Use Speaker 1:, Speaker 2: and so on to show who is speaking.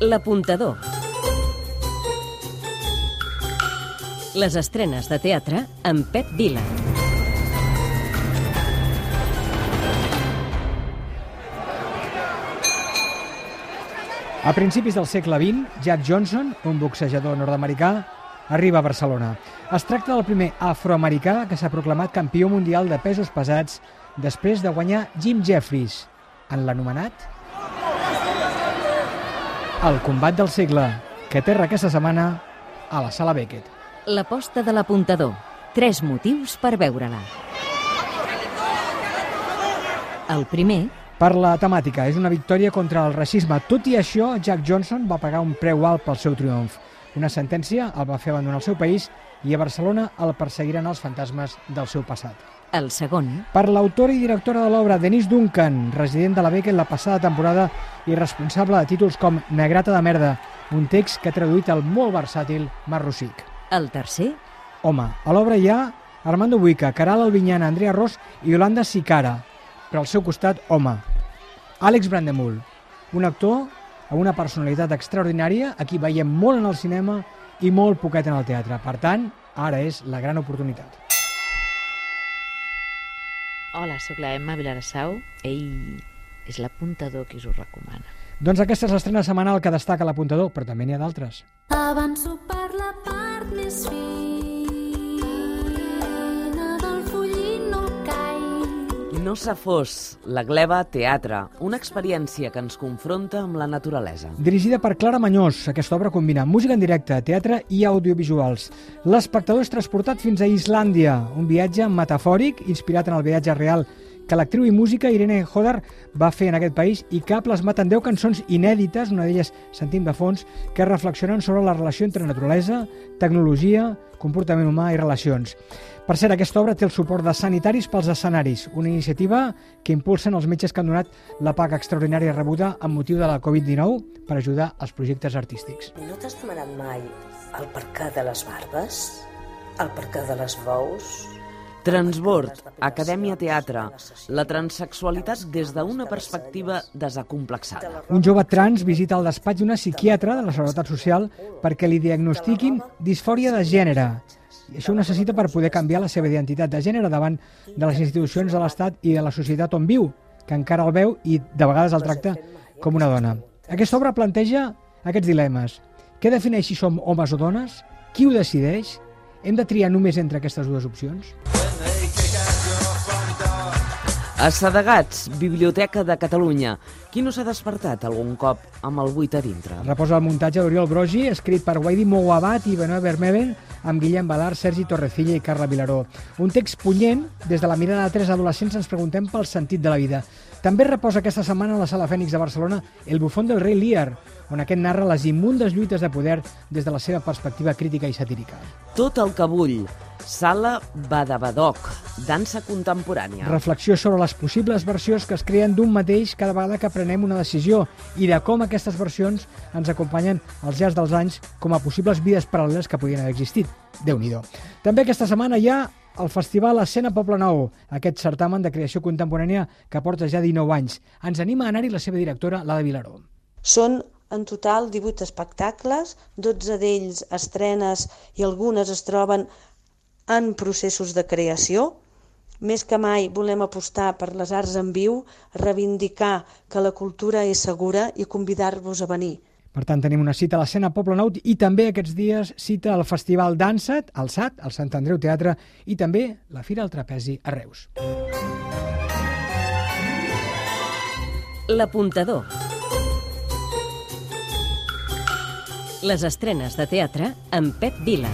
Speaker 1: L'apuntador. Les estrenes de teatre amb Pep Vila.
Speaker 2: A principis del segle XX, Jack Johnson, un boxejador nord-americà, arriba a Barcelona. Es tracta del primer afroamericà que s'ha proclamat campió mundial de pesos pesats després de guanyar Jim Jeffries en l'anomenat El combat del segle, que aterra aquesta setmana a la Sala Beckett.
Speaker 1: L'aposta de l'apuntador. Tres motius per veure-la. El primer,
Speaker 2: Per la temàtica, és una victòria contra el racisme. Tot i això, Jack Johnson va pagar un preu alt pel seu triomf. Una sentència el va fer abandonar el seu país i a Barcelona el perseguiran els fantasmes del seu passat.
Speaker 1: El segon,
Speaker 2: Per l'autora i directora de l'obra, Denise Duncan, resident de la Beckett la passada temporada i responsable de títols com Negrata de merda, un text que ha traduït el molt versàtil Marc Rosic.
Speaker 1: el tercer,
Speaker 2: Home, a l'obra hi ha Armando Buica, Caral Albinyana, Andrea Ros i Yolanda Sicara. Però al seu costat, home, Àlex Brandemul, un actor amb una personalitat extraordinària, a qui veiem molt en el cinema i molt poquet en el teatre. Per tant, ara és la gran oportunitat.
Speaker 3: Hola, sóc la Emma Vilarassau. Ell és l'apuntador que us ho recomana.
Speaker 2: Doncs aquesta és l'estrena setmanal que destaca l'apuntador, però també n'hi ha d'altres.
Speaker 4: Avanço per la part més fina
Speaker 5: No s'ha fos, la gleba teatre, una experiència que ens confronta amb la naturalesa.
Speaker 2: Dirigida per Clara Mañós, aquesta obra combina música en directe, teatre i audiovisuals. L'espectador és transportat fins a Islàndia, un viatge metafòric inspirat en el viatge real que l'actriu i música Irene Hodar va fer en aquest país i que ha plasmat en 10 cançons inèdites, una d'elles sentim de fons, que reflexionen sobre la relació entre naturalesa, tecnologia, comportament humà i relacions. Per cert, aquesta obra té el suport de Sanitaris pels escenaris, una iniciativa que impulsen els metges que han donat la paga extraordinària rebuda amb motiu de la Covid-19 per ajudar als projectes artístics.
Speaker 6: No t'has demanat mai el percar de les barbes? El percar de les bous?
Speaker 5: Transbord, Acadèmia Teatre, la transexualitat des d'una perspectiva desacomplexada.
Speaker 2: Un jove trans visita el despatx d'una psiquiatra de la Seguretat Social perquè li diagnostiquin disfòria de gènere. I això ho necessita per poder canviar la seva identitat de gènere davant de les institucions de l'Estat i de la societat on viu, que encara el veu i de vegades el tracta com una dona. Aquesta obra planteja aquests dilemes. Què defineix si som homes o dones? Qui ho decideix? Hem de triar només entre aquestes dues opcions?
Speaker 5: A Sadegats, Biblioteca de Catalunya. Qui no s'ha despertat algun cop amb el buit a dintre?
Speaker 2: Reposa el muntatge d'Oriol Brogi, escrit per Weidi Mouabat i Benoit Vermeulen, amb Guillem Badar, Sergi Torrecilla i Carla Vilaró. Un text punyent, des de la mirada de tres adolescents ens preguntem pel sentit de la vida. També reposa aquesta setmana a la Sala Fènix de Barcelona El bufón del rei Lear, on aquest narra les immundes lluites de poder des de la seva perspectiva crítica i satírica.
Speaker 5: Tot el que vull. Sala Badabadoc, dansa contemporània.
Speaker 2: Reflexió sobre les possibles versions que es creen d'un mateix cada vegada que prenem una decisió i de com aquestes versions ens acompanyen als llargs dels anys com a possibles vides paral·leles que podien haver existit. déu nhi També aquesta setmana hi ha el Festival Escena Poble Nou, aquest certamen de creació contemporània que porta ja 19 anys. Ens anima a anar-hi la seva directora, l'Ada Vilaró.
Speaker 6: Són en total 18 espectacles, 12 d'ells estrenes i algunes es troben en processos de creació. Més que mai volem apostar per les arts en viu, reivindicar que la cultura és segura i convidar-vos a venir.
Speaker 2: Per tant, tenim una cita a l'escena Poble Nou i també aquests dies cita al Festival Dansa't, al SAT, al Sant Andreu Teatre i també la Fira del Trapezi a Reus.
Speaker 1: l'apuntador. Les estrenes de teatre amb Pep Vila.